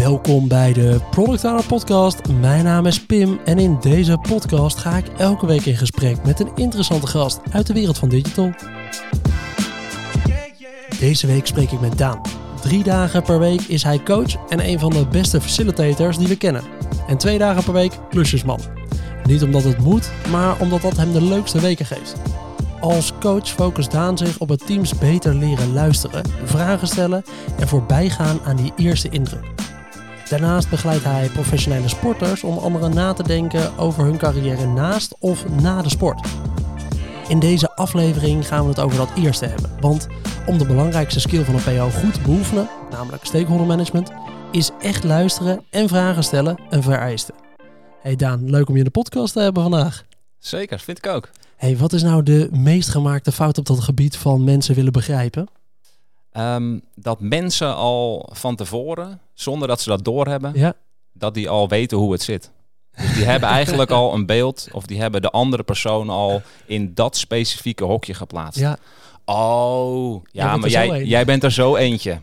Welkom bij de Product Owner Podcast. Mijn naam is Pim en in deze podcast ga ik elke week in gesprek met een interessante gast uit de wereld van digital. Deze week spreek ik met Daan. Drie dagen per week is hij coach en een van de beste facilitators die we kennen. En twee dagen per week klusjesman. Niet omdat het moet, maar omdat dat hem de leukste weken geeft. Als coach focust Daan zich op het teams beter leren luisteren, vragen stellen en voorbij gaan aan die eerste indruk. Daarnaast begeleidt hij professionele sporters om anderen na te denken over hun carrière naast of na de sport. In deze aflevering gaan we het over dat eerste hebben. Want om de belangrijkste skill van een PO goed te beoefenen, namelijk stakeholder management, is echt luisteren en vragen stellen een vereiste. Hey Daan, leuk om je in de podcast te hebben vandaag. Zeker, vind ik ook. Hey, wat is nou de meest gemaakte fout op dat gebied van mensen willen begrijpen? Ehm, dat mensen al van tevoren, zonder dat ze dat doorhebben, Ja, dat die al weten hoe het zit. Dus die hebben eigenlijk al een beeld, of die hebben de andere persoon al in dat specifieke hokje geplaatst. ja, Oh, ja, maar jij, jij bent er zo eentje.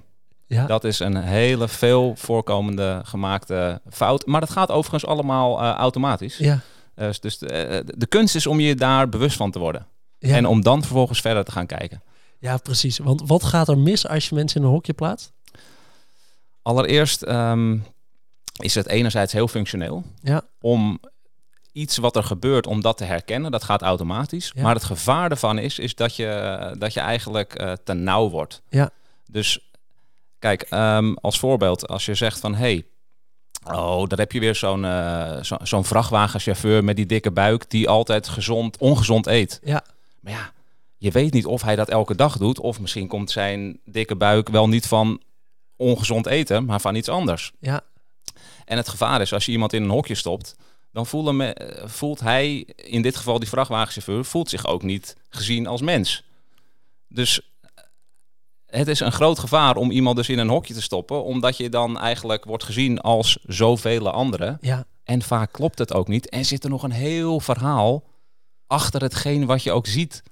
ja. Dat is een hele veel voorkomende gemaakte fout. Maar dat gaat overigens allemaal eh, automatisch. ja, Eh, dus de, eh, de kunst is om je daar bewust van te worden. ja. En om dan vervolgens verder te gaan kijken. Ja, precies. Want wat gaat er mis als je mensen in een hokje plaatst? Allereerst ehm, is het enerzijds heel functioneel Ja. om iets wat er gebeurt, om dat te herkennen. Dat gaat automatisch. Ja. Maar het gevaar ervan is, is dat je, dat je eigenlijk eh te nauw wordt. Ja. Dus kijk, ehm, als voorbeeld, als je zegt van... Hey, Oh, daar heb je weer zo'n eh, zo- zo'n vrachtwagenchauffeur met die dikke buik die altijd gezond, ongezond eet. Ja. Maar ja, je weet niet of hij dat elke dag doet. Of misschien komt zijn dikke buik wel niet van ongezond eten, maar van iets anders. Ja, En het gevaar is, als je iemand in een hokje stopt, dan me, voelt hij, in dit geval die vrachtwagenchauffeur, voelt zich ook niet gezien als mens. Dus eh, het is een groot gevaar om iemand dus in een hokje te stoppen, omdat je dan eigenlijk wordt gezien als zoveel anderen. ja, En vaak klopt het ook niet. En zit er nog een heel verhaal achter hetgeen wat je ook ziet.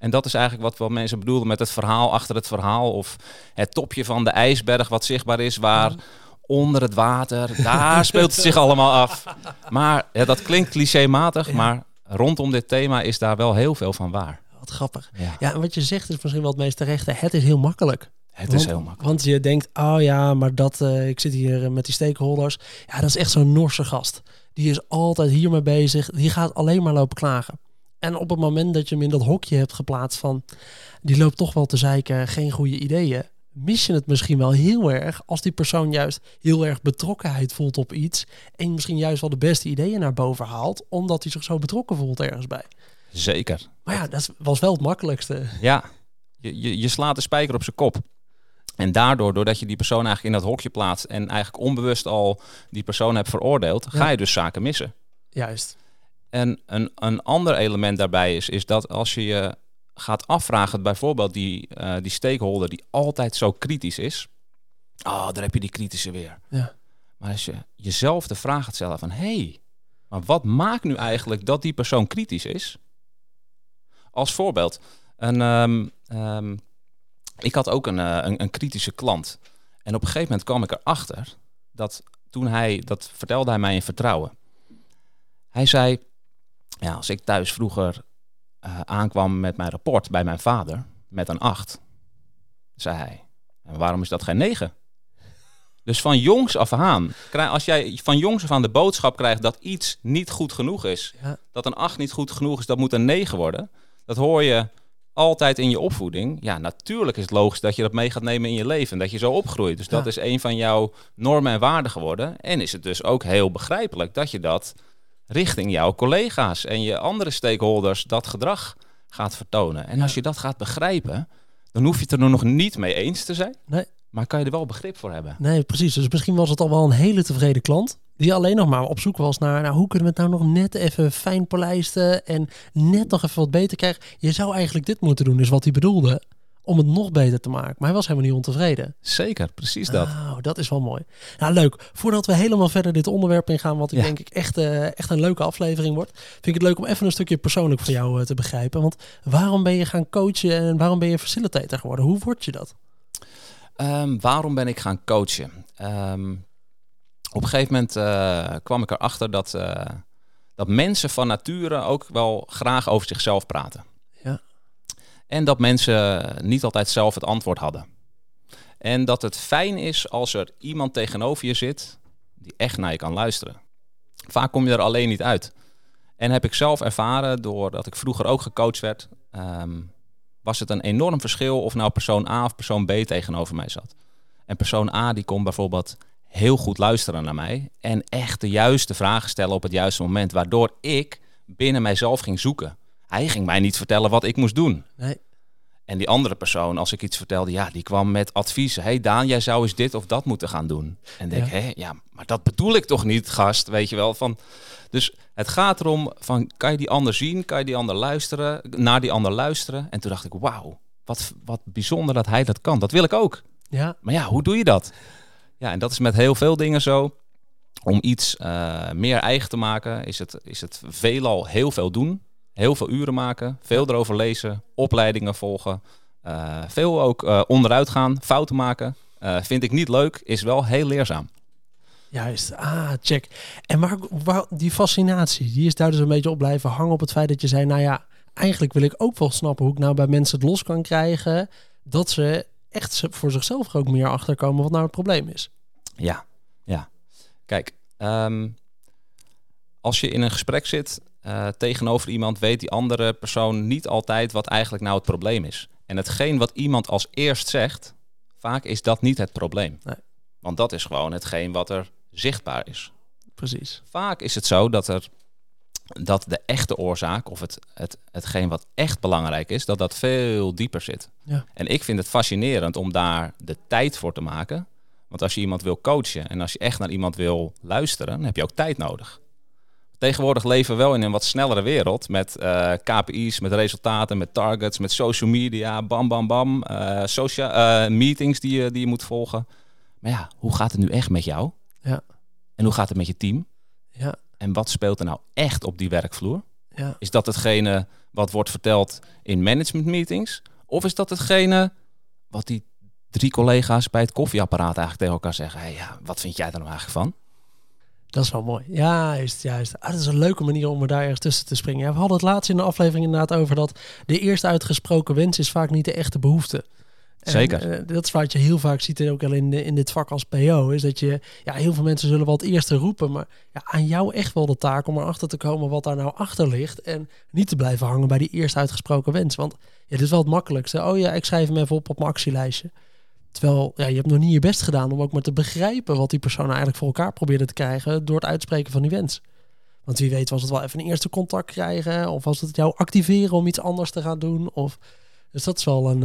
En dat is eigenlijk wat wel mensen bedoelen met het verhaal achter het verhaal. Of het topje van de ijsberg wat zichtbaar is, waar onder het water, daar speelt het zich allemaal af. Maar ja, dat klinkt clichématig, Ja. maar rondom dit thema is daar wel heel veel van waar. wat grappig. Ja, Ja, en wat je zegt is misschien wel het meest terechte. Het is heel makkelijk. het Want- is heel makkelijk. Want je denkt, oh ja, maar dat, eh, ik zit hier eh, met die stakeholders. Ja, dat is echt zo'n Norse gast. Die is altijd hiermee bezig. Die gaat alleen maar lopen klagen. En op het moment dat je hem in dat hokje hebt geplaatst van... die loopt toch wel te zeiken, geen goede ideeën... mis je het misschien wel heel erg als die persoon juist heel erg betrokkenheid voelt op iets... en misschien juist wel de beste ideeën naar boven haalt... omdat hij zich zo betrokken voelt ergens bij. Zeker. Maar ja, dat was wel het makkelijkste. Ja, je, je, je slaat de spijker op zijn kop. En daardoor, doordat je die persoon eigenlijk in dat hokje plaatst en eigenlijk onbewust al die persoon hebt veroordeeld, ga je dus zaken missen. Juist. En een, een ander element daarbij is, is dat als je je gaat afvragen, bijvoorbeeld die, eh, die stakeholder die altijd zo kritisch is. Oh, daar heb je die kritische weer. Ja. Maar als je jezelf de vraag gaat stellen van, hé, hey, maar wat maakt nu eigenlijk dat die persoon kritisch is? Als voorbeeld, een, ehm, ehm, ik had ook een, eh, een, een kritische klant. En op een gegeven moment kwam ik erachter dat toen hij, dat vertelde hij mij in vertrouwen. Hij zei, ja, als ik thuis vroeger eh, aankwam met mijn rapport bij mijn vader met een 8, zei hij, en waarom is dat geen 9? Dus van jongs af aan, als jij van jongs af aan de boodschap krijgt dat iets niet goed genoeg is, Ja. dat een 8 niet goed genoeg is, dat moet een 9 worden. Dat hoor je altijd in je opvoeding. Ja, natuurlijk is het logisch dat je dat mee gaat nemen in je leven. En dat je zo opgroeit. Dus dat is een van jouw normen en waarden geworden. En is het dus ook heel begrijpelijk dat je dat richting jouw collega's en je andere stakeholders dat gedrag gaat vertonen. En als je dat gaat begrijpen, dan hoef je het er nog niet mee eens te zijn. Nee. Maar kan je er wel begrip voor hebben. Nee, precies. Dus misschien was het al wel een hele tevreden klant. Die alleen nog maar op zoek was naar nou, hoe kunnen we het nou nog net even fijn polijsten en net nog even wat beter krijgen. Je zou eigenlijk dit moeten doen, is wat hij bedoelde. Om het nog beter te maken. Maar hij was helemaal niet ontevreden. Zeker, precies dat. Nou, dat is wel mooi. Nou, leuk. Voordat we helemaal verder dit onderwerp ingaan, wat ik Ja. denk ik echt, eh, echt een leuke aflevering wordt, vind ik het leuk om even een stukje persoonlijk van jou eh, te begrijpen. Want waarom ben je gaan coachen en waarom ben je facilitator geworden? Hoe word je dat? Ehm, waarom ben ik gaan coachen? Ehm, op een gegeven moment eh, kwam ik erachter dat, dat mensen van nature ook wel graag over zichzelf praten. En dat mensen niet altijd zelf het antwoord hadden. En dat het fijn is als er iemand tegenover je zit die echt naar je kan luisteren. Vaak kom je er alleen niet uit. En heb ik zelf ervaren, doordat ik vroeger ook gecoacht werd, ehm, was het een enorm verschil of nou persoon A of persoon B tegenover mij zat. En persoon A die kon bijvoorbeeld heel goed luisteren naar mij en echt de juiste vragen stellen op het juiste moment, waardoor ik binnen mijzelf ging zoeken. Hij ging mij niet vertellen wat ik moest doen. Nee. En die andere persoon, als ik iets vertelde, ja, die kwam met adviezen. hey Daan, jij zou eens dit of dat moeten gaan doen. En denk, Ja. hé, ja, maar dat bedoel ik toch niet, gast, weet je wel. Van, dus het gaat erom, van, kan je die ander zien? Kan je die ander luisteren? Naar die ander luisteren? En toen dacht ik, wauw, wat, wat bijzonder dat hij dat kan. Dat wil ik ook. Ja, Maar ja, hoe doe je dat? Ja, en dat is met heel veel dingen zo. Om iets eh, meer eigen te maken, is het, is het veelal heel veel doen. Heel veel uren maken, veel erover lezen, opleidingen volgen. eh, veel ook eh, onderuit gaan, fouten maken. Eh, vind ik niet leuk, is wel heel leerzaam. juist. Ah, check. En waar, waar, die fascinatie, die is daar dus een beetje op blijven hangen op het feit dat je zei, nou ja, eigenlijk wil ik ook wel snappen hoe ik nou bij mensen het los kan krijgen, dat ze echt voor zichzelf ook meer achterkomen wat nou het probleem is. Ja, ja. Kijk, ehm, als je in een gesprek zit eh, tegenover iemand, weet die andere persoon niet altijd wat eigenlijk nou het probleem is. En hetgeen wat iemand als eerst zegt, vaak is dat niet het probleem. Nee. Want dat is gewoon hetgeen wat er zichtbaar is. Precies. Vaak is het zo dat er dat de echte oorzaak of het, het, hetgeen wat echt belangrijk is, dat dat veel dieper zit. Ja. En ik vind het fascinerend om daar de tijd voor te maken. Want als je iemand wil coachen en als je echt naar iemand wil luisteren, dan heb je ook tijd nodig. Tegenwoordig leven we wel in een wat snellere wereld met eh, KPI's, met resultaten, met targets, met social media, bam, bam, bam, eh social, eh, meetings die je, die je moet volgen. Maar ja, hoe gaat het nu echt met jou? Ja. En hoe gaat het met je team? Ja, En wat speelt er nou echt op die werkvloer? ja. Is dat hetgene wat wordt verteld in management meetings? Of is dat hetgene wat die drie collega's bij het koffieapparaat eigenlijk tegen elkaar zeggen? Hey, ja, wat vind jij er nou eigenlijk van? Dat is wel mooi. Ja, juist, juist. Ah, dat is een leuke manier om er daar ergens tussen te springen. Ja, we hadden het laatst in de aflevering inderdaad over dat de eerst uitgesproken wens is vaak niet de echte behoefte. En, Zeker. eh, dat is wat je heel vaak ziet ook al in, de- in dit vak als PO. Is dat je, ja, heel veel mensen zullen wel het eerste roepen. Maar ja, aan jou echt wel de taak om erachter te komen wat daar nou achter ligt. En niet te blijven hangen bij die eerst uitgesproken wens. Want ja, dit is wel het makkelijkste. Oh ja, ik schrijf hem even op op mijn actielijstje. Terwijl ja, je hebt nog niet je best gedaan om ook maar te begrijpen wat die persoon eigenlijk voor elkaar probeerde te krijgen door het uitspreken van die wens. Want wie weet was het wel even een eerste contact krijgen of was het jou activeren om iets anders te gaan doen. Of, dus dat is wel een,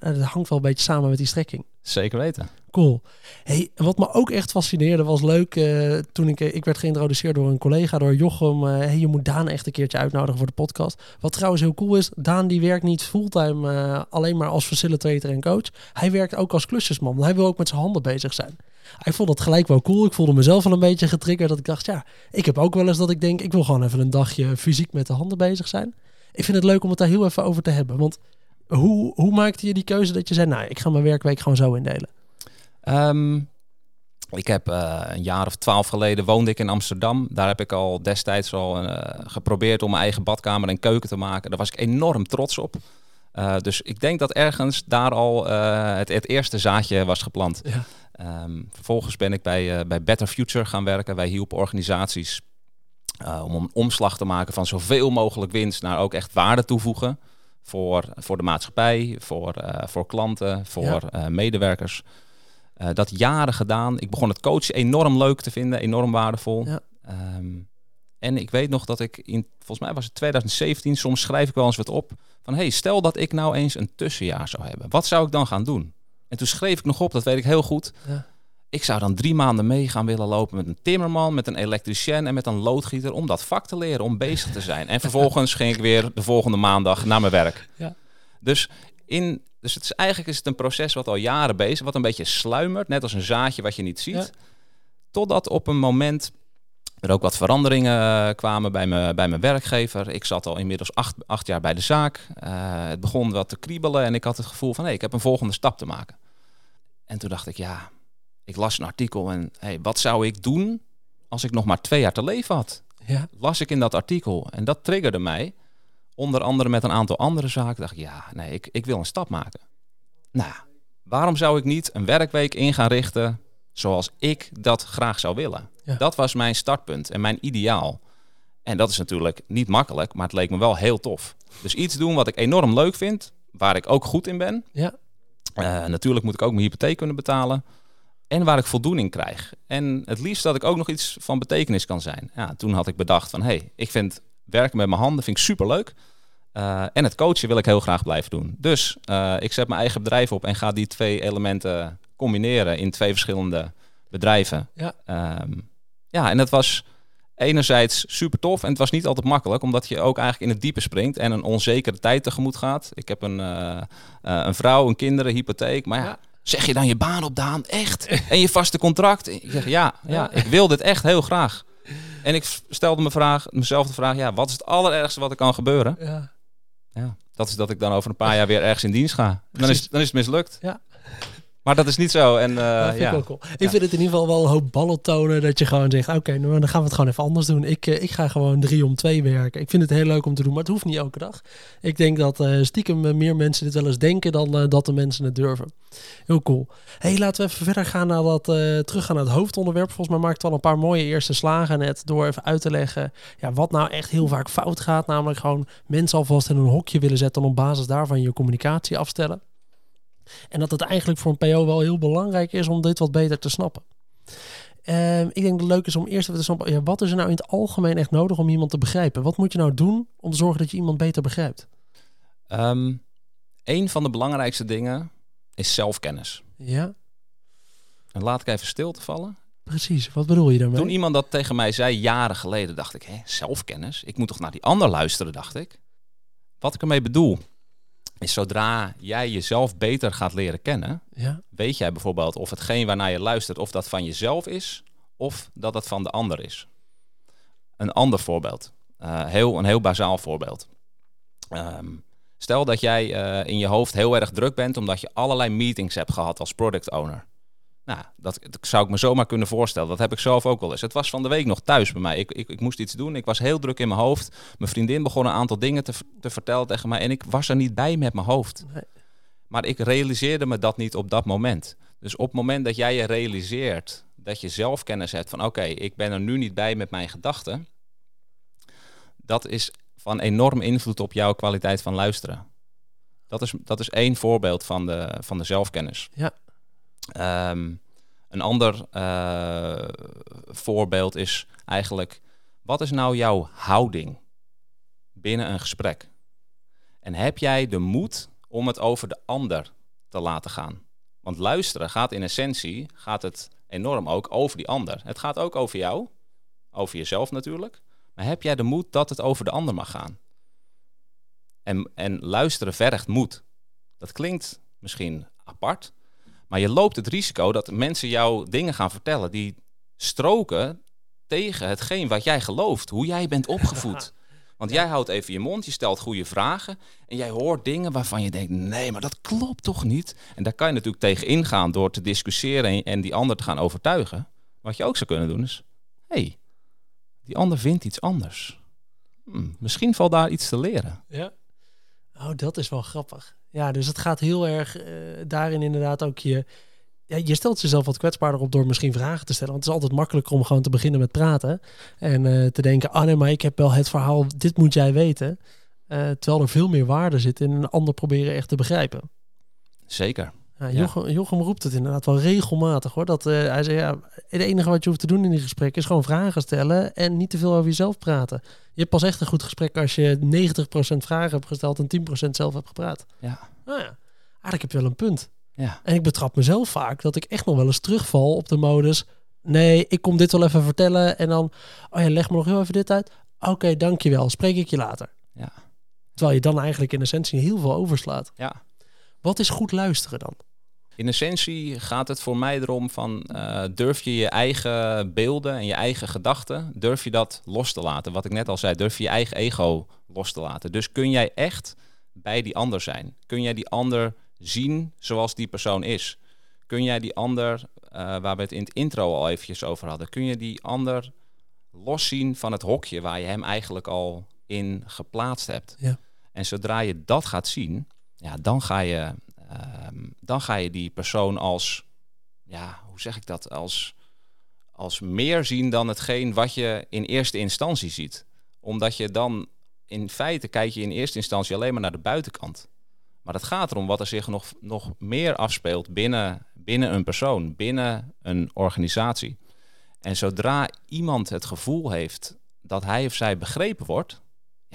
eh, dat hangt wel een beetje samen met die strekking. Zeker weten. Cool. Hey, wat me ook echt fascineerde was leuk eh, toen ik, eh, ik werd geïntroduceerd door een collega, door Jochem. eh, hey, je moet Daan echt een keertje uitnodigen voor de podcast. Wat trouwens heel cool is, Daan die werkt niet fulltime alleen maar als facilitator en coach. Hij werkt ook als klusjesman. Hij wil ook met zijn handen bezig zijn. Hij vond dat gelijk wel cool. Ik voelde mezelf wel een beetje getriggerd dat ik dacht, ja, ik heb ook wel eens dat ik denk, ik wil gewoon even een dagje fysiek met de handen bezig zijn. Ik vind het leuk om het daar heel even over te hebben. Want hoe, hoe maakte je die keuze dat je zei, nou, ik ga mijn werkweek gewoon zo indelen? Ehm, ik heb eh, een jaar of twaalf geleden woonde ik in Amsterdam. Daar heb ik al destijds al eh, geprobeerd om mijn eigen badkamer en keuken te maken. Daar was ik enorm trots op. Eh, dus ik denk dat ergens daar al het, het eerste zaadje was geplant. Ja. Ehm, vervolgens ben ik bij, bij Better Future gaan werken. Wij hielpen organisaties om een omslag te maken van zoveel mogelijk winst naar ook echt waarde toevoegen. Voor, voor de maatschappij, voor, voor klanten, voor Ja. medewerkers. Eh, dat jaren gedaan. Ik begon het coachen enorm leuk te vinden, enorm waardevol. Ja. Ehm, en ik weet nog dat ik in, volgens mij was het 2017, soms schrijf ik wel eens wat op. Van hey, stel dat ik nou eens een tussenjaar zou hebben. Wat zou ik dan gaan doen? En toen schreef ik nog op, dat weet ik heel goed. Ja. Ik zou dan drie maanden mee gaan willen lopen met een timmerman, met een elektricien en met een loodgieter. Om dat vak te leren, om bezig te zijn. En vervolgens ging ik weer de volgende maandag naar mijn werk. Ja. Dus, in, dus het is, eigenlijk is het een proces wat al jaren bezig, wat een beetje sluimert. Net als een zaadje wat je niet ziet. Ja. Totdat op een moment er ook wat veranderingen eh, kwamen bij, me, bij mijn werkgever. Ik zat al inmiddels acht, acht jaar bij de zaak. Eh, het begon wat te kriebelen en ik had het gevoel van... hé, ik heb een volgende stap te maken. En toen dacht ik, ja, ik las een artikel en hey, wat zou ik doen als ik nog maar twee jaar te leven had? Ja. Las ik in dat artikel en dat triggerde mij. Onder andere met een aantal andere zaken. Dacht ik, ja, nee, ik, ik wil een stap maken. Nou, waarom zou ik niet een werkweek in gaan richten zoals ik dat graag zou willen? Ja. Dat was mijn startpunt en mijn ideaal. En dat is natuurlijk niet makkelijk, maar het leek me wel heel tof. Dus iets doen wat ik enorm leuk vind, waar ik ook goed in ben. Ja. Eh, natuurlijk moet ik ook mijn hypotheek kunnen betalen. En waar ik voldoening krijg. En het liefst dat ik ook nog iets van betekenis kan zijn. Ja, toen had ik bedacht van, hé, hey, ik vind werken met mijn handen vind ik superleuk. Uh, en het coachen wil ik heel graag blijven doen. Dus uh, ik zet mijn eigen bedrijf op en ga die twee elementen combineren in twee verschillende bedrijven. Ja. Um, ja, en het was enerzijds super tof en het was niet altijd makkelijk, omdat je ook eigenlijk in het diepe springt en een onzekere tijd tegemoet gaat. Ik heb een, uh, een vrouw, een kinderen, hypotheek, maar ja. ja. Zeg je dan je baan op, Daan? Echt? En je vaste contract? Ik zeg, ja, ja, ik wil dit echt heel graag. En ik stelde me vraag, mezelf de vraag, ja, wat is het allerergste wat er kan gebeuren? Ja. Ja, dat is dat ik dan over een paar jaar weer ergens in dienst ga. Dan is, dan is het mislukt. Ja. Maar dat is niet zo. En, uh, dat vind ja. ik ook cool. Ik vind het in ieder geval wel een hoop ballen tonen dat je gewoon zegt, oké, nou, dan gaan we het gewoon even anders doen. Ik, uh, ik ga gewoon drie om twee werken. Ik vind het heel leuk om te doen, maar het hoeft niet elke dag. Ik denk dat uh, stiekem meer mensen dit wel eens denken dan dat de mensen het durven. Heel cool. hey, laten we even verder gaan naar dat, teruggaan naar het hoofdonderwerp. Volgens mij maakt het al een paar mooie eerste slagen net door even uit te leggen ja, wat nou echt heel vaak fout gaat. Namelijk gewoon mensen alvast in een hokje willen zetten en op basis daarvan je communicatie afstellen. En dat het eigenlijk voor een PO wel heel belangrijk is om dit wat beter te snappen. Uh, ik denk dat het leuk is om eerst even te snappen, ja, wat is er nou in het algemeen echt nodig om iemand te begrijpen? Wat moet je nou doen om te zorgen dat je iemand beter begrijpt? Um, een van de belangrijkste dingen is zelfkennis. Ja. En laat ik even stil te vallen. Precies, wat bedoel je daarmee? Toen iemand dat tegen mij zei, jaren geleden, dacht ik, hé, zelfkennis? Ik moet toch naar die ander luisteren, dacht ik. Wat ik ermee bedoel, is zodra jij jezelf beter gaat leren kennen, ja. weet jij bijvoorbeeld of hetgeen waarnaar je luistert, of dat van jezelf is, of dat het van de ander is. Een ander voorbeeld, uh, heel, een heel bazaal voorbeeld. Um, stel dat jij uh, in je hoofd heel erg druk bent omdat je allerlei meetings hebt gehad als product owner. Nou, dat, dat, zou ik me zomaar kunnen voorstellen. Dat heb ik zelf ook wel eens. Het was van de week nog thuis bij mij. Ik, ik, ik moest iets doen. Ik was heel druk in mijn hoofd. Mijn vriendin begon een aantal dingen te, te vertellen tegen mij. En ik was er niet bij met mijn hoofd. Nee. Maar ik realiseerde me dat niet op dat moment. Dus op het moment dat jij je realiseert dat je zelf kennis hebt van... oké, okay, ik ben er nu niet bij met mijn gedachten. Dat is van enorm invloed op jouw kwaliteit van luisteren. Dat is, dat is één voorbeeld van de, van de zelfkennis. Ja. Um, een ander uh, voorbeeld is eigenlijk, wat is nou jouw houding binnen een gesprek? En heb jij de moed om het over de ander te laten gaan? Want luisteren gaat in essentie, gaat het enorm ook over die ander. Het gaat ook over jou, over jezelf natuurlijk. Maar heb jij de moed dat het over de ander mag gaan? En, en luisteren vergt moed. Dat klinkt misschien apart, maar je loopt het risico dat mensen jou dingen gaan vertellen die stroken tegen hetgeen wat jij gelooft, hoe jij bent opgevoed. Want jij houdt even je mond, je stelt goede vragen en jij hoort dingen waarvan je denkt, nee, maar dat klopt toch niet? En daar kan je natuurlijk tegen ingaan door te discussiëren en, die ander te gaan overtuigen. Wat je ook zou kunnen doen is, hé, hey, die ander vindt iets anders. Hm, misschien valt daar iets te leren. Ja. Oh, dat is wel grappig. Ja, dus het gaat heel erg uh, daarin inderdaad ook je... Ja, je stelt jezelf wat kwetsbaarder op door misschien vragen te stellen. Want het is altijd makkelijker om gewoon te beginnen met praten. En uh, te denken, ah nee, maar ik heb wel het verhaal, dit moet jij weten. Uh, terwijl er veel meer waarde zit in een ander proberen echt te begrijpen. Zeker. Ja, Jochem, Jochem roept het inderdaad wel regelmatig hoor. Dat, uh, hij zei, ja, het enige wat je hoeft te doen in die gesprekken is gewoon vragen stellen en niet te veel over jezelf praten. Je hebt pas echt een goed gesprek als je 90% vragen hebt gesteld en 10% zelf hebt gepraat. Ja. Nou ja, eigenlijk heb je wel een punt. Ja. En ik betrap mezelf vaak dat ik echt nog wel eens terugval op de modus. Nee, ik kom dit wel even vertellen en dan, oh ja, leg me nog heel even dit uit. Oké, okay, dankjewel, spreek ik je later. Ja. Terwijl je dan eigenlijk in essentie heel veel overslaat. Ja. Wat is goed luisteren dan? In essentie gaat het voor mij erom van uh, durf je je eigen beelden en je eigen gedachten, durf je dat los te laten? Wat ik net al zei, durf je je eigen ego los te laten. Dus kun jij echt bij die ander zijn? Kun jij die ander zien zoals die persoon is? Kun jij die ander eh, waar we het in het intro al eventjes over hadden, kun je die ander loszien van het hokje waar je hem eigenlijk al in geplaatst hebt. Ja. En zodra je dat gaat zien, ja, dan, ga je, ehm, dan ga je die persoon als, ja, hoe zeg ik dat, als, als meer zien dan hetgeen wat je in eerste instantie ziet. Omdat je dan, in feite kijk je in eerste instantie alleen maar naar de buitenkant. Maar het gaat erom wat er zich nog, nog meer afspeelt binnen, binnen een persoon, binnen een organisatie. En zodra iemand het gevoel heeft dat hij of zij begrepen wordt,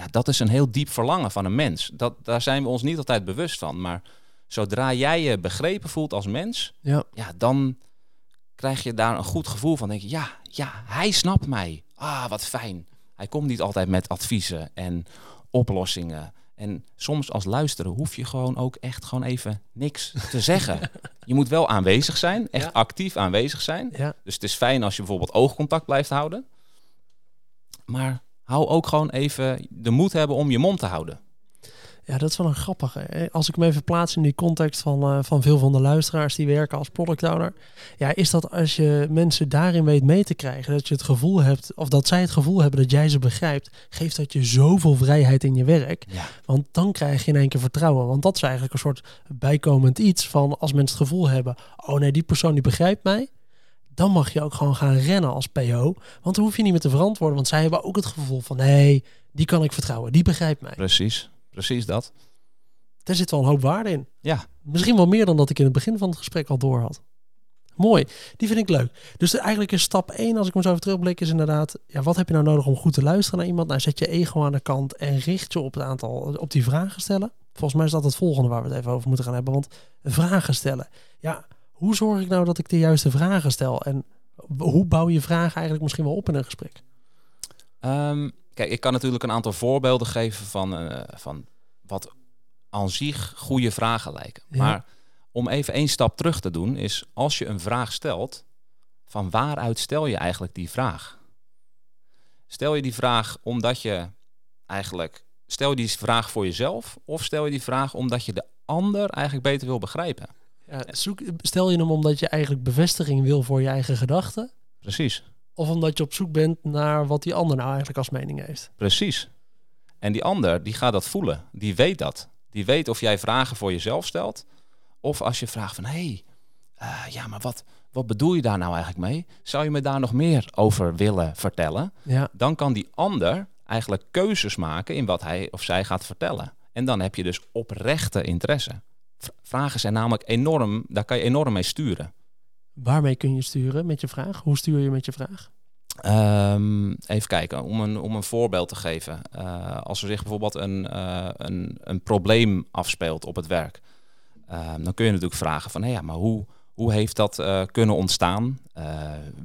ja, dat is een heel diep verlangen van een mens. Dat, daar zijn we ons niet altijd bewust van. Maar zodra jij je begrepen voelt als mens, Ja. ja, dan krijg je daar een goed gevoel van. Denk je, ja, ja, hij snapt mij. Ah, wat fijn. Hij komt niet altijd met adviezen en oplossingen. En soms als luisteren hoef je gewoon ook echt gewoon even niks te zeggen. Je moet wel aanwezig zijn, echt Ja. actief aanwezig zijn. Ja. Dus het is fijn als je bijvoorbeeld oogcontact blijft houden. Maar hou ook gewoon even de moed hebben om je mond te houden. Ja, dat is wel een grappige. Als ik me even plaats in die context van, eh, van veel van de luisteraars die werken als product owner. Ja, is dat als je mensen daarin weet mee te krijgen, dat je het gevoel hebt, of dat zij het gevoel hebben dat jij ze begrijpt, geeft dat je zoveel vrijheid in je werk. Ja. Want dan krijg je in één keer vertrouwen. Want dat is eigenlijk een soort bijkomend iets van als mensen het gevoel hebben, oh nee, die persoon die begrijpt mij. Dan mag je ook gewoon gaan rennen als PO. Want dan hoef je niet meer te verantwoorden. Want zij hebben ook het gevoel van, nee, die kan ik vertrouwen. Die begrijpt mij. Precies, precies dat. Daar zit wel een hoop waarde in. Ja, Misschien wel meer dan dat ik in het begin van het gesprek al door had. Mooi, die vind ik leuk. Dus eigenlijk is stap 1, als ik hem zo even terugblik, is inderdaad... Ja, wat heb je nou nodig om goed te luisteren naar iemand? Nou, zet je ego aan de kant en richt je op het aantal... op die vragen stellen. Volgens mij is dat het volgende waar we het even over moeten gaan hebben. Want vragen stellen. Ja, hoe zorg ik nou dat ik de juiste vragen stel? En hoe bouw je vragen eigenlijk misschien wel op in een gesprek? Ehm, kijk, ik kan natuurlijk een aantal voorbeelden geven van, eh, van wat aan zich goede vragen lijken. Ja. Maar om even één stap terug te doen, is als je een vraag stelt, van waaruit stel je eigenlijk die vraag? Stel je die vraag omdat je eigenlijk, stel je die vraag voor jezelf, of stel je die vraag omdat je de ander eigenlijk beter wil begrijpen? Ja, zoek, stel je hem omdat je eigenlijk bevestiging wil voor je eigen gedachten? Precies. Of omdat je op zoek bent naar wat die ander nou eigenlijk als mening heeft? Precies. En die ander, die gaat dat voelen. Die weet dat. Die weet of jij vragen voor jezelf stelt. Of als je vraagt van, hé, hey, eh, ja, maar wat, wat bedoel je daar nou eigenlijk mee? Zou je me daar nog meer over willen vertellen? Ja, Dan kan die ander eigenlijk keuzes maken in wat hij of zij gaat vertellen. En dan heb je dus oprechte interesse. Vragen zijn namelijk enorm, daar kan je enorm mee sturen. waarmee kun je sturen met je vraag? Hoe stuur je met je vraag? Ehm, even kijken, om een, om een voorbeeld te geven. Eh, als er zich bijvoorbeeld een, eh, een, een probleem afspeelt op het werk, ehm, dan kun je natuurlijk vragen van, hé, ja, maar hoe, hoe heeft dat eh, kunnen ontstaan?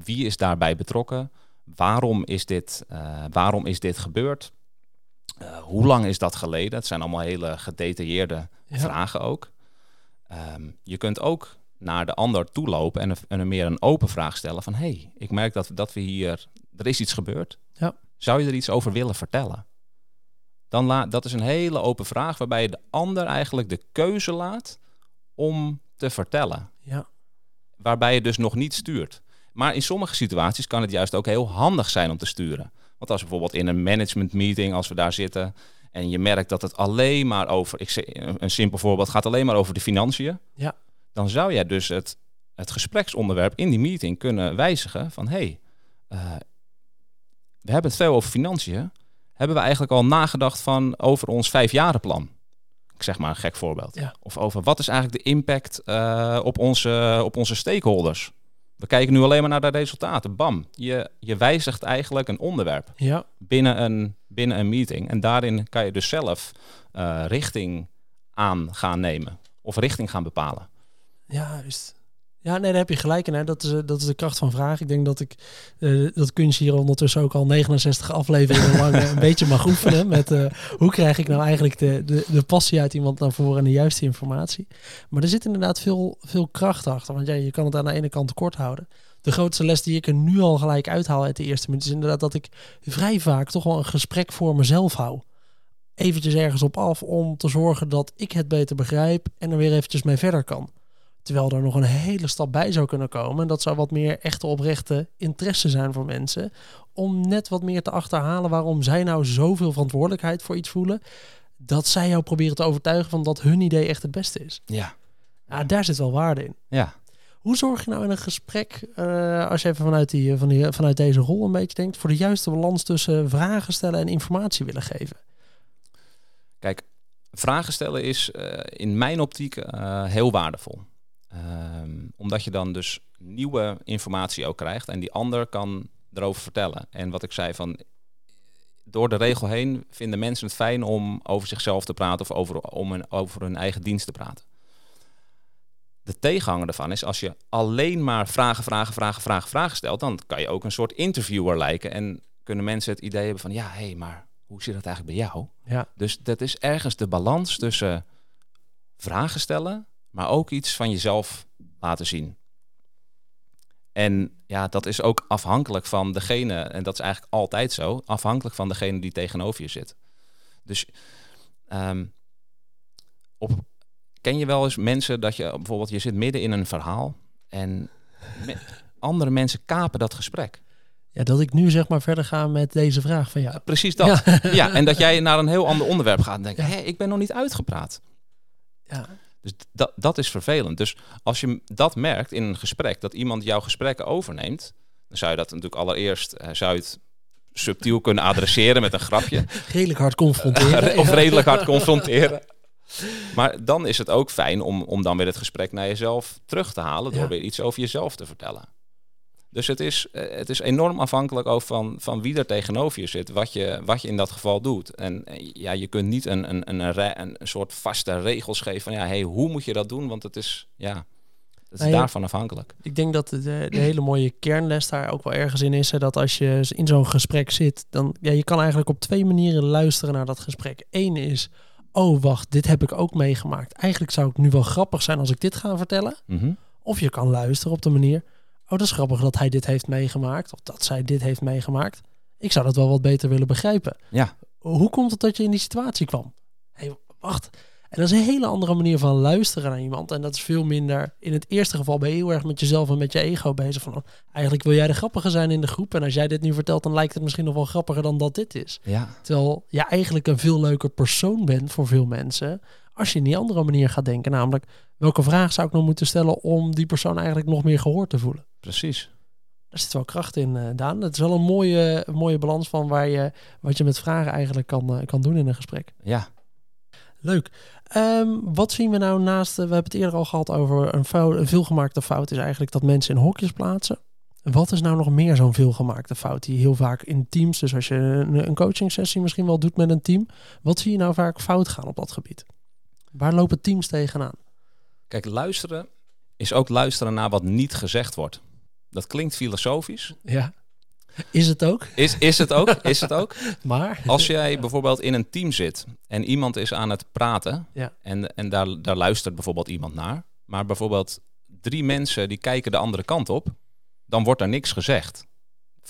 Wie is daarbij betrokken? Waarom is dit, waarom is dit gebeurd? Hoe lang is dat geleden? Het zijn allemaal hele gedetailleerde Ja. vragen ook. Ehm, je kunt ook naar de ander toelopen en een, en een meer een open vraag stellen van... hey, ik merk dat, dat we hier... Er is iets gebeurd. Ja. Zou je er iets over willen vertellen? Dan la, dat is een hele open vraag waarbij je de ander eigenlijk de keuze laat om te vertellen. Ja, Waarbij je dus nog niet stuurt. Maar in sommige situaties kan het juist ook heel handig zijn om te sturen. Want als bijvoorbeeld in een management meeting, als we daar zitten... en je merkt dat het alleen maar over... Ik zeg, een simpel voorbeeld gaat alleen maar over de financiën ja, dan zou jij dus het, het gespreksonderwerp in die meeting kunnen wijzigen van hé, hey, eh, we hebben het veel over financiën. Hebben we eigenlijk al nagedacht van over ons vijfjarenplan? Ik zeg maar een gek voorbeeld. Ja. Of over wat is eigenlijk de impact eh, op, onze, op onze stakeholders? We kijken nu alleen maar naar de resultaten. Bam, je, je wijzigt eigenlijk een onderwerp ja, binnen een, binnen een meeting. En daarin kan je dus zelf eh, richting aan gaan nemen. Of richting gaan bepalen. ja, juist. Ja, nee, daar heb je gelijk in. Hè. Dat, is, eh, dat is de kracht van vraag. Ik denk dat ik eh, dat kunstje hier ondertussen ook al 69 afleveringen lang eh, een beetje mag oefenen. Met hoe krijg ik nou eigenlijk de, de, de passie uit iemand naar voren en de juiste informatie. Maar er zit inderdaad veel, veel kracht achter. Want ja, je kan het aan de ene kant tekort houden. De grootste les die ik er nu al gelijk uithaal uit de eerste minuut is inderdaad dat ik vrij vaak toch wel een gesprek voor mezelf hou. Eventjes ergens op af om te zorgen dat ik het beter begrijp en er weer eventjes mee verder kan. Terwijl er nog een hele stap bij zou kunnen komen. En dat zou wat meer echte oprechte interesse zijn voor mensen. Om net wat meer te achterhalen waarom zij nou zoveel verantwoordelijkheid voor iets voelen. Dat zij jou proberen te overtuigen van dat hun idee echt het beste is. Ja. Ja, daar zit wel waarde in. Ja. Hoe zorg je nou in een gesprek, eh, als je even vanuit, die, van die, vanuit deze rol een beetje denkt, voor de juiste balans tussen vragen stellen en informatie willen geven? Kijk, vragen stellen is uh, in mijn optiek uh, heel waardevol. Um, omdat je dan dus nieuwe informatie ook krijgt en die ander kan erover vertellen. En wat ik zei van door de regel heen vinden mensen het fijn om over zichzelf te praten of over, om een, over hun eigen dienst te praten. De tegenhanger daarvan is als je alleen maar vragen, vragen, vragen, vragen, vragen stelt, dan kan je ook een soort interviewer lijken en kunnen mensen het idee hebben van ja, hé, hey, maar hoe zit dat eigenlijk bij jou? Ja. Dus dat is ergens de balans tussen vragen stellen, maar ook iets van jezelf laten zien. En ja, dat is ook afhankelijk van degene, en dat is eigenlijk altijd zo, afhankelijk van degene die tegenover je zit. Dus um, op, ken je wel eens mensen dat je bijvoorbeeld, je zit midden in een verhaal en me, andere mensen kapen dat gesprek. Ja, dat ik nu zeg maar verder ga met deze vraag van ja. Precies dat. Ja, ja en dat jij naar een heel ander onderwerp gaat en denkt, hé, ik ben nog niet uitgepraat. Ja. Dus dat, dat is vervelend. Dus als je dat merkt in een gesprek, dat iemand jouw gesprekken overneemt, dan zou je dat natuurlijk allereerst uh, zou je het subtiel kunnen adresseren met een grapje. Redelijk hard confronteren. of redelijk hard confronteren. Maar dan is het ook fijn om, om dan weer het gesprek naar jezelf terug te halen door ja. weer iets over jezelf te vertellen. Dus het is, het is enorm afhankelijk ook van, van wie er tegenover je zit, wat je, wat je in dat geval doet. En ja, je kunt niet een, een, een, een, een soort vaste regels geven van ja, hey, hoe moet je dat doen? Want het is, ja, het is nou, daarvan afhankelijk. Ik denk dat de, de, hele mooie kernles daar ook wel ergens in is. Hè, dat als je in zo'n gesprek zit, dan ja, je kan eigenlijk op twee manieren luisteren naar dat gesprek. Eén is, oh wacht, dit heb ik ook meegemaakt. Eigenlijk zou het nu wel grappig zijn als ik dit ga vertellen. Mm -hmm. Of je kan luisteren op de manier, oh dat is grappig dat hij dit heeft meegemaakt. Of dat zij dit heeft meegemaakt. Ik zou dat wel wat beter willen begrijpen. Ja. Hoe komt het dat je in die situatie kwam? Hé, hey, wacht. En dat is een hele andere manier van luisteren naar iemand. En dat is veel minder. In het eerste geval ben je heel erg met jezelf en met je ego bezig. Van, oh, eigenlijk wil jij de grappige zijn in de groep. En als jij dit nu vertelt, dan lijkt het misschien nog wel grappiger dan dat dit is. Ja. Terwijl je eigenlijk een veel leuker persoon bent voor veel mensen. Als je in die andere manier gaat denken. Namelijk, welke vraag zou ik nog moeten stellen om die persoon eigenlijk nog meer gehoord te voelen? Precies. Daar zit wel kracht in, uh, Daan. Het is wel een mooie, een mooie balans van waar je, wat je met vragen eigenlijk kan, uh, kan doen in een gesprek. Ja. Leuk. Um, wat zien we nou naast, uh, we hebben het eerder al gehad over een, fout, een veelgemaakte fout is eigenlijk dat mensen in hokjes plaatsen. Wat is nou nog meer zo'n veelgemaakte fout die heel vaak in teams, dus als je een, een coaching sessie misschien wel doet met een team, wat zie je nou vaak fout gaan op dat gebied? Waar lopen teams tegenaan? Kijk, luisteren is ook luisteren naar wat niet gezegd wordt. Dat klinkt filosofisch. Ja. Is het ook? Is, is het ook? Is het ook? Maar als jij bijvoorbeeld in een team zit en iemand is aan het praten ja. en, en daar, daar luistert bijvoorbeeld iemand naar, maar bijvoorbeeld drie mensen die kijken de andere kant op, dan wordt er niks gezegd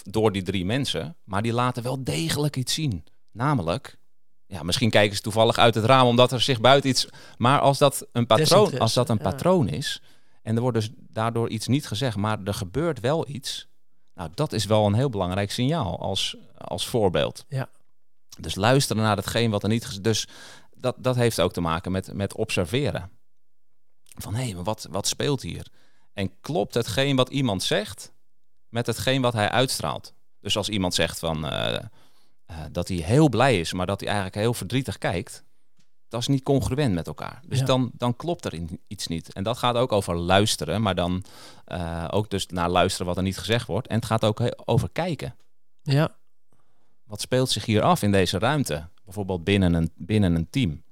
door die drie mensen, maar die laten wel degelijk iets zien. Namelijk, ja, misschien kijken ze toevallig uit het raam omdat er zich buiten iets. Maar als dat een patroon, als dat een patroon is en er wordt dus daardoor iets niet gezegd, maar er gebeurt wel iets. Nou, dat is wel een heel belangrijk signaal als, als voorbeeld. Ja. Dus luisteren naar hetgeen wat er niet gezegd. Dus dat, dat heeft ook te maken met, met observeren. Van hé, hey, wat, wat speelt hier? En klopt hetgeen wat iemand zegt met hetgeen wat hij uitstraalt? Dus als iemand zegt van. Uh, uh, dat hij heel blij is, maar dat hij eigenlijk heel verdrietig kijkt, dat is niet congruent met elkaar. Dus Ja. dan, dan klopt er in, iets niet. En dat gaat ook over luisteren, maar dan uh, ook dus naar luisteren wat er niet gezegd wordt. En het gaat ook over kijken. Ja, Wat speelt zich hier af in deze ruimte? Bijvoorbeeld binnen een, binnen een team.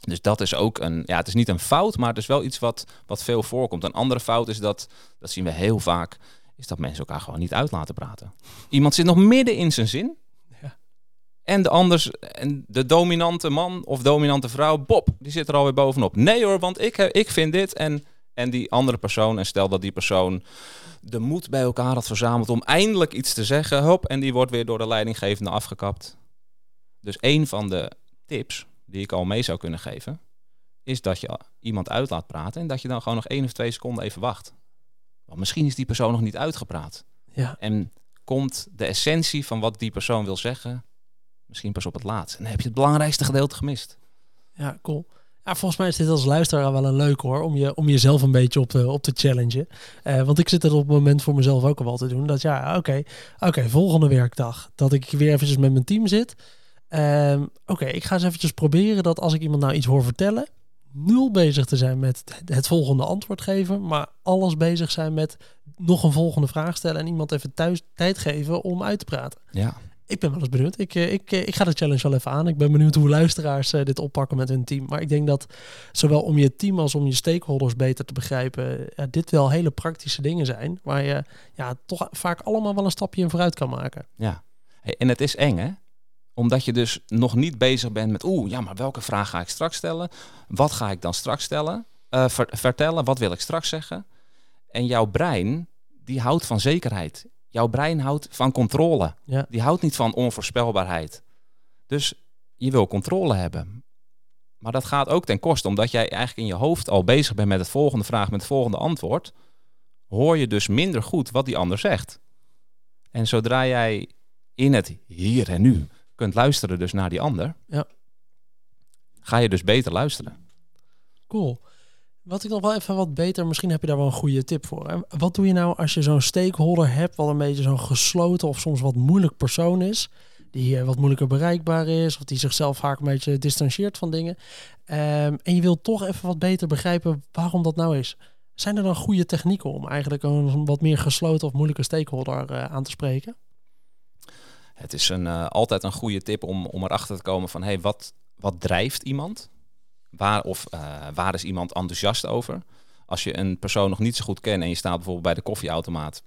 Dus dat is ook een, ja, het is niet een fout, maar het is wel iets wat, wat veel voorkomt. Een andere fout is dat, dat zien we heel vaak, is dat mensen elkaar gewoon niet uit laten praten. Iemand zit nog midden in zijn zin. En de anders, en de dominante man of dominante vrouw, Bob, die zit er alweer bovenop. Nee hoor, want ik, ik vind dit. En, en die andere persoon, en stel dat die persoon de moed bij elkaar had verzameld om eindelijk iets te zeggen, hop, en die wordt weer door de leidinggevende afgekapt. Dus een van de tips die ik al mee zou kunnen geven, is dat je iemand uit laat praten en dat je dan gewoon nog één of twee seconden even wacht. Want misschien is die persoon nog niet uitgepraat. Ja. En komt de essentie van wat die persoon wil zeggen misschien pas op het laatst. En dan heb je het belangrijkste gedeelte gemist. Ja, cool. Ja, volgens mij is dit als luisteraar wel een leuk hoor, om, je, om jezelf een beetje op te, op te challengen. Eh, want ik zit er op het moment voor mezelf ook al wel te doen. Dat ja, oké, oké, volgende werkdag. Dat ik weer eventjes met mijn team zit. Ehm, oké, ik ga eens eventjes proberen dat als ik iemand nou iets hoor vertellen, nul bezig te zijn met het volgende antwoord geven, maar alles bezig zijn met nog een volgende vraag stellen en iemand even thuis tijd geven om uit te praten. Ja. Ik ben wel eens benieuwd. Ik, eh, ik, eh, ik ga de challenge wel even aan. Ik ben benieuwd hoe luisteraars eh, dit oppakken met hun team. Maar ik denk dat zowel om je team als om je stakeholders beter te begrijpen, dit wel hele praktische dingen zijn. Waar je ja, toch vaak allemaal wel een stapje in vooruit kan maken. Ja. En het is eng hè? Omdat je dus nog niet bezig bent met, oeh, ja, maar welke vraag ga ik straks stellen? Wat ga ik dan straks stellen? vertellen, wat wil ik straks zeggen? En jouw brein, die houdt van zekerheid. Jouw brein houdt van controle. Ja. Die houdt niet van onvoorspelbaarheid. Dus je wil controle hebben. Maar dat gaat ook ten koste, omdat jij eigenlijk in je hoofd al bezig bent met het volgende vraag, met het volgende antwoord, hoor je dus minder goed wat die ander zegt. En zodra jij in het hier en nu kunt luisteren dus naar die ander, ja. ga je dus beter luisteren. Cool. Wat ik nog wel even wat beter, misschien heb je daar wel een goede tip voor. Hè? Wat doe je nou als je zo'n stakeholder hebt, wat een beetje zo'n gesloten of soms wat moeilijk persoon is, die eh, wat moeilijker bereikbaar is, of die zichzelf vaak een beetje distancieert van dingen. Um, en je wilt toch even wat beter begrijpen waarom dat nou is. Zijn er dan goede technieken om eigenlijk een wat meer gesloten of moeilijke stakeholder uh, aan te spreken? Het is een, uh, altijd een goede tip om, om erachter te komen van hey, wat, wat drijft iemand? Waar, of uh, waar is iemand enthousiast over? Als je een persoon nog niet zo goed kent en je staat bijvoorbeeld bij de koffieautomaat.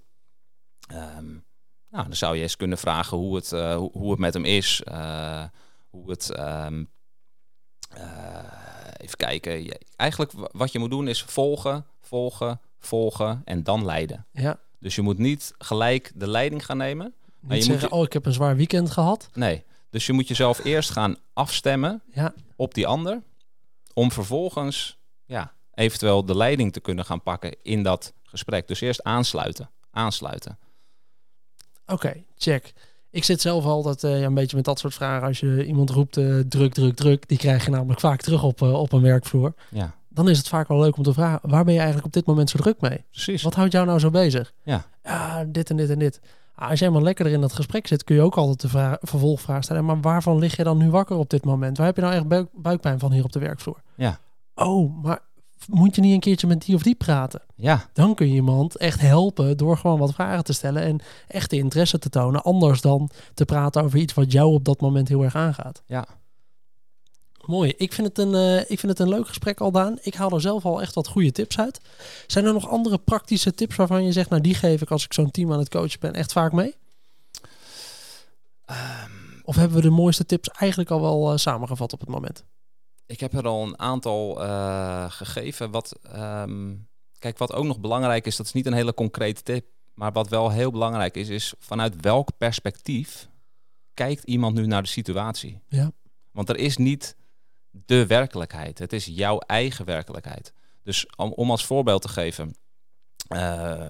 Um, nou, dan zou je eens kunnen vragen hoe het, uh, hoe, hoe, het met hem is. Uh, hoe het. Um, even kijken. Ja, eigenlijk wat je moet doen is volgen, volgen, volgen en dan leiden. Ja. Dus je moet niet gelijk de leiding gaan nemen. Niet je zeggen, moet je... oh, ik heb een zwaar weekend gehad. Nee. Dus je moet jezelf eerst gaan afstemmen ja. op die ander om vervolgens ja, eventueel de leiding te kunnen gaan pakken in dat gesprek. Dus eerst aansluiten. Aansluiten. Oké, check. Ik zit zelf altijd uh, een beetje met dat soort vragen. Als je iemand roept uh, druk, druk, druk, die krijg je namelijk vaak terug op, uh, op een werkvloer. Ja. Dan is het vaak wel leuk om te vragen, waar ben je eigenlijk op dit moment zo druk mee? Precies. Wat houdt jou nou zo bezig? Ja. Ja, dit en dit en dit. Ah, als jij maar lekker in dat gesprek zit, kun je ook altijd de vraag, vervolgvraag stellen. Maar waarvan lig je dan nu wakker op dit moment? Waar heb je nou echt buik, buikpijn van hier op de werkvloer? Ja. Oh, maar moet je niet een keertje met die of die praten? Ja. Dan kun je iemand echt helpen door gewoon wat vragen te stellen en echte interesse te tonen. Anders dan te praten over iets wat jou op dat moment heel erg aangaat. Ja. Mooi. Ik vind, het een, uh, ik vind het een leuk gesprek al, Daan. Ik haal er zelf al echt wat goede tips uit. Zijn er nog andere praktische tips waarvan je zegt... nou, die geef ik als ik zo'n team aan het coachen ben echt vaak mee? Um, of hebben we de mooiste tips eigenlijk al wel uh, samengevat op het moment? Ik heb er al een aantal uh, gegeven. Wat, um, kijk, wat ook nog belangrijk is... dat is niet een hele concrete tip... maar wat wel heel belangrijk is... is vanuit welk perspectief kijkt iemand nu naar de situatie? Ja. Want er is niet de werkelijkheid. Het is jouw eigen werkelijkheid. Dus om, om als voorbeeld te geven, uh,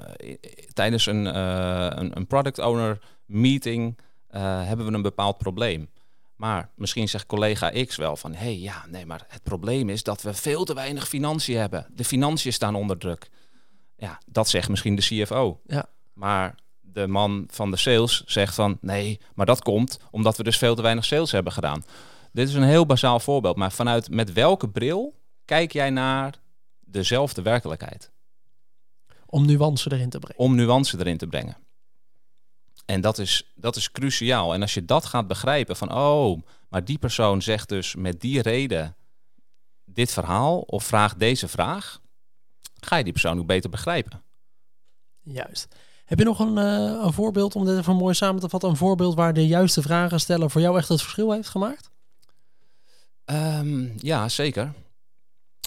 tijdens een, uh, een, een, product owner meeting uh, hebben we een bepaald probleem. Maar misschien zegt collega X wel van, hé hey, ja, nee, maar het probleem is dat we veel te weinig financiën hebben. De financiën staan onder druk. Ja, dat zegt misschien de CFO. Ja. Maar de man van de sales zegt van, nee, maar dat komt omdat we dus veel te weinig sales hebben gedaan. Dit is een heel basaal voorbeeld, maar vanuit met welke bril kijk jij naar dezelfde werkelijkheid? Om nuance erin te brengen. Om nuance erin te brengen. En dat is, dat is cruciaal. En als je dat gaat begrijpen van, oh, maar die persoon zegt dus met die reden dit verhaal of vraagt deze vraag, ga je die persoon ook beter begrijpen. Juist. Heb je nog een, uh, een voorbeeld, om dit even mooi samen te vatten, een voorbeeld waar de juiste vragen stellen voor jou echt het verschil heeft gemaakt? Um, ja, zeker.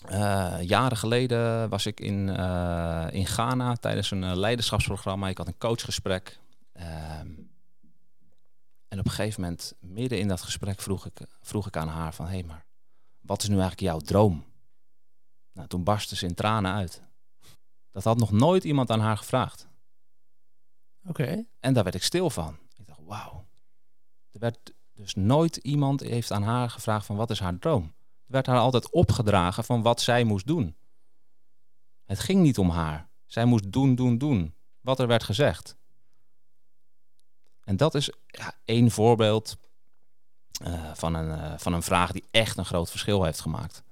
Uh, jaren geleden was ik in, uh, in Ghana tijdens een uh, leiderschapsprogramma. Ik had een coachgesprek. Um, en op een gegeven moment, midden in dat gesprek, vroeg ik, vroeg ik aan haar van... hé, hey, maar wat is nu eigenlijk jouw droom? Nou, toen barstte ze in tranen uit. Dat had nog nooit iemand aan haar gevraagd. Oké. En daar werd ik stil van. Ik dacht, wauw. Er werd dus nooit iemand heeft aan haar gevraagd van wat is haar droom. Er werd haar altijd opgedragen van wat zij moest doen. Het ging niet om haar. Zij moest doen, doen, doen. Wat er werd gezegd. En dat is ja, één voorbeeld eh, van, een, eh, van een vraag die echt een groot verschil heeft gemaakt.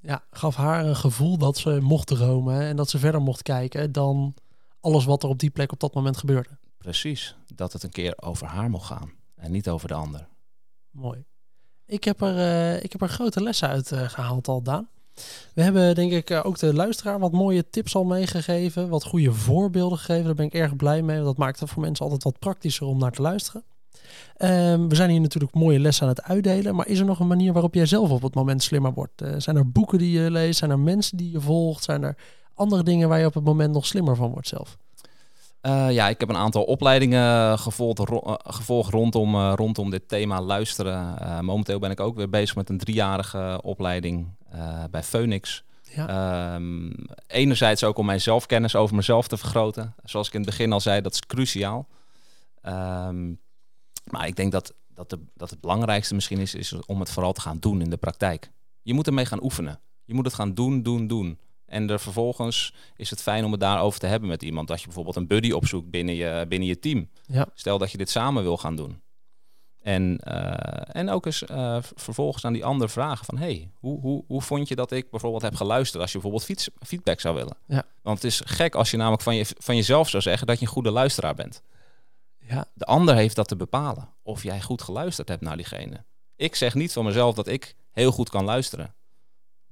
Ja, gaf haar een gevoel dat ze mocht dromen en dat ze verder mocht kijken dan alles wat er op die plek op dat moment gebeurde. Precies, dat het een keer over haar mocht gaan en niet over de ander. Mooi. Ik heb er, eh, ik heb er grote lessen uit eh, gehaald al, Daan. We hebben denk ik eh, ook de luisteraar wat mooie tips al meegegeven, wat goede voorbeelden gegeven. Daar ben ik erg blij mee, want dat maakt het voor mensen altijd wat praktischer om naar te luisteren. Ehm, we zijn hier natuurlijk mooie lessen aan het uitdelen, maar is er nog een manier waarop jij zelf op het moment slimmer wordt? Zijn er boeken die je leest? Zijn er mensen die je volgt? Zijn er andere dingen waar je op het moment nog slimmer van wordt zelf? Eh, ja, ik heb een aantal opleidingen gevolgd, ro- eh, gevolgd rondom, eh, rondom dit thema luisteren. Momenteel ben ik ook weer bezig met een driejarige opleiding bij Phoenix. Ja, Ehm, enerzijds ook om mijn zelfkennis over mezelf te vergroten. Zoals ik in het begin al zei, dat is cruciaal. Ehm, maar ik denk dat, dat, de, dat het belangrijkste misschien is, is om het vooral te gaan doen in de praktijk. Je moet ermee gaan oefenen. Je moet het gaan doen, doen, doen. En er vervolgens is het fijn om het daarover te hebben met iemand. Dat je bijvoorbeeld een buddy opzoekt binnen je, binnen je team. ja, Stel dat je dit samen wil gaan doen. En, eh, en ook eens eh, vervolgens aan die ander vragen van... hey, hoe, hoe, hoe vond je dat ik bijvoorbeeld heb geluisterd... als je bijvoorbeeld feedback zou willen? Ja. Want het is gek als je namelijk van, je, van jezelf zou zeggen... dat je een goede luisteraar bent. ja, De ander heeft dat te bepalen. Of jij goed geluisterd hebt naar diegene. Ik zeg niet van mezelf dat ik heel goed kan luisteren.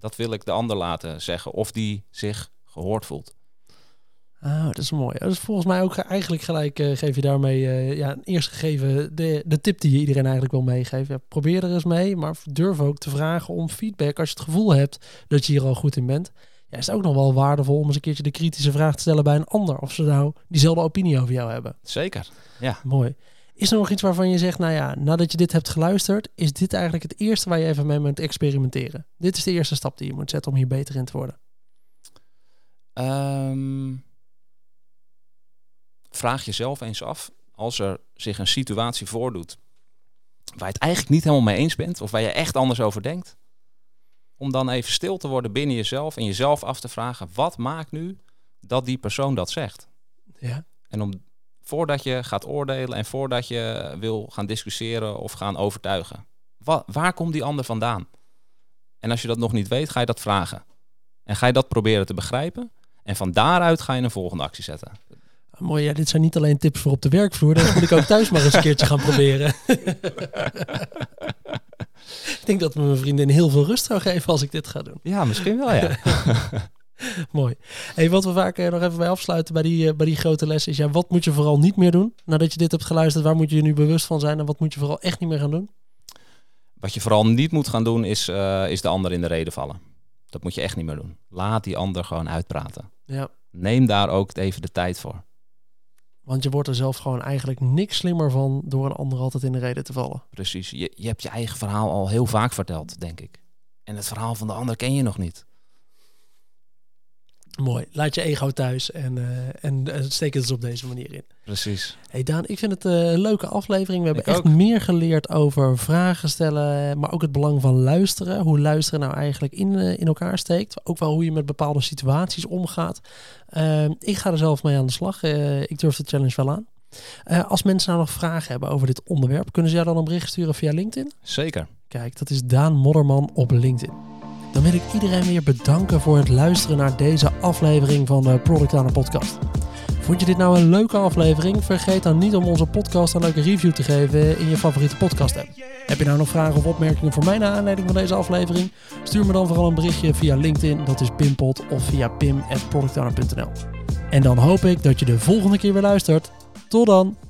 Dat wil ik de ander laten zeggen. Of die zich gehoord voelt. Ah, dat is mooi. Dat is volgens mij ook eigenlijk gelijk eh, geef je daarmee eh, ja, een eerst gegeven de, de tip die je iedereen eigenlijk wil meegeven. Ja, probeer er eens mee, maar durf ook te vragen om feedback als je het gevoel hebt dat je hier al goed in bent. Ja, is het ook nog wel waardevol om eens een keertje de kritische vraag te stellen bij een ander. Of ze nou diezelfde opinie over jou hebben. Zeker. Ja. Mooi. Is er nog iets waarvan je zegt, nou ja, nadat je dit hebt geluisterd, is dit eigenlijk het eerste waar je even mee moet experimenteren? Dit is de eerste stap die je moet zetten om hier beter in te worden. Ehm, vraag jezelf eens af, als er zich een situatie voordoet waar je het eigenlijk niet helemaal mee eens bent, of waar je echt anders over denkt, om dan even stil te worden binnen jezelf en jezelf af te vragen, wat maakt nu dat die persoon dat zegt? Ja, En om voordat je gaat oordelen en voordat je wil gaan discussiëren of gaan overtuigen, wa- waar komt die ander vandaan? En als je dat nog niet weet, ga je dat vragen. En ga je dat proberen te begrijpen. En van daaruit ga je een volgende actie zetten. Mooi, ja, dit zijn niet alleen tips voor op de werkvloer. Dat moet ik ook thuis maar eens een keertje gaan proberen. ik denk dat me mijn vriendin heel veel rust zou geven als ik dit ga doen. Ja, misschien wel ja. Mooi. Hey, wat we vaak eh, nog even bij afsluiten bij die, eh, bij die grote les is... Ja, wat moet je vooral niet meer doen? Nadat je dit hebt geluisterd, waar moet je je nu bewust van zijn? En wat moet je vooral echt niet meer gaan doen? Wat je vooral niet moet gaan doen, is, eh, is de ander in de reden vallen. Dat moet je echt niet meer doen. Laat die ander gewoon uitpraten. Ja, Neem daar ook even de tijd voor. want je wordt er zelf gewoon eigenlijk niks slimmer van... door een ander altijd in de reden te vallen. Precies. Je, je hebt je eigen verhaal al heel vaak verteld, denk ik. En het verhaal van de ander ken je nog niet. Mooi. Laat je ego thuis en, eh, en eh, steek het dus op deze manier in. Precies. Hey Daan, ik vind het eh, een leuke aflevering. We hebben Ik echt ook. meer geleerd over vragen stellen, maar ook het belang van luisteren. Hoe luisteren nou eigenlijk in, in elkaar steekt. Ook wel hoe je met bepaalde situaties omgaat. Ehm, ik ga er zelf mee aan de slag. Ik durf de challenge wel aan. Als mensen nou nog vragen hebben over dit onderwerp, kunnen ze jou dan een bericht sturen via LinkedIn? Zeker. Kijk, dat is Daan Modderman op LinkedIn. Dan wil ik iedereen weer bedanken voor het luisteren naar deze aflevering van de Product Owner Podcast. Vond je dit nou een leuke aflevering? Vergeet dan niet om onze podcast een leuke review te geven in je favoriete podcast app. Heb je nou nog vragen of opmerkingen voor mij naar aanleiding van deze aflevering? Stuur me dan vooral een berichtje via LinkedIn, dat is Pimpot, of via pim.productowner.nl. En dan hoop ik dat je de volgende keer weer luistert. Tot dan!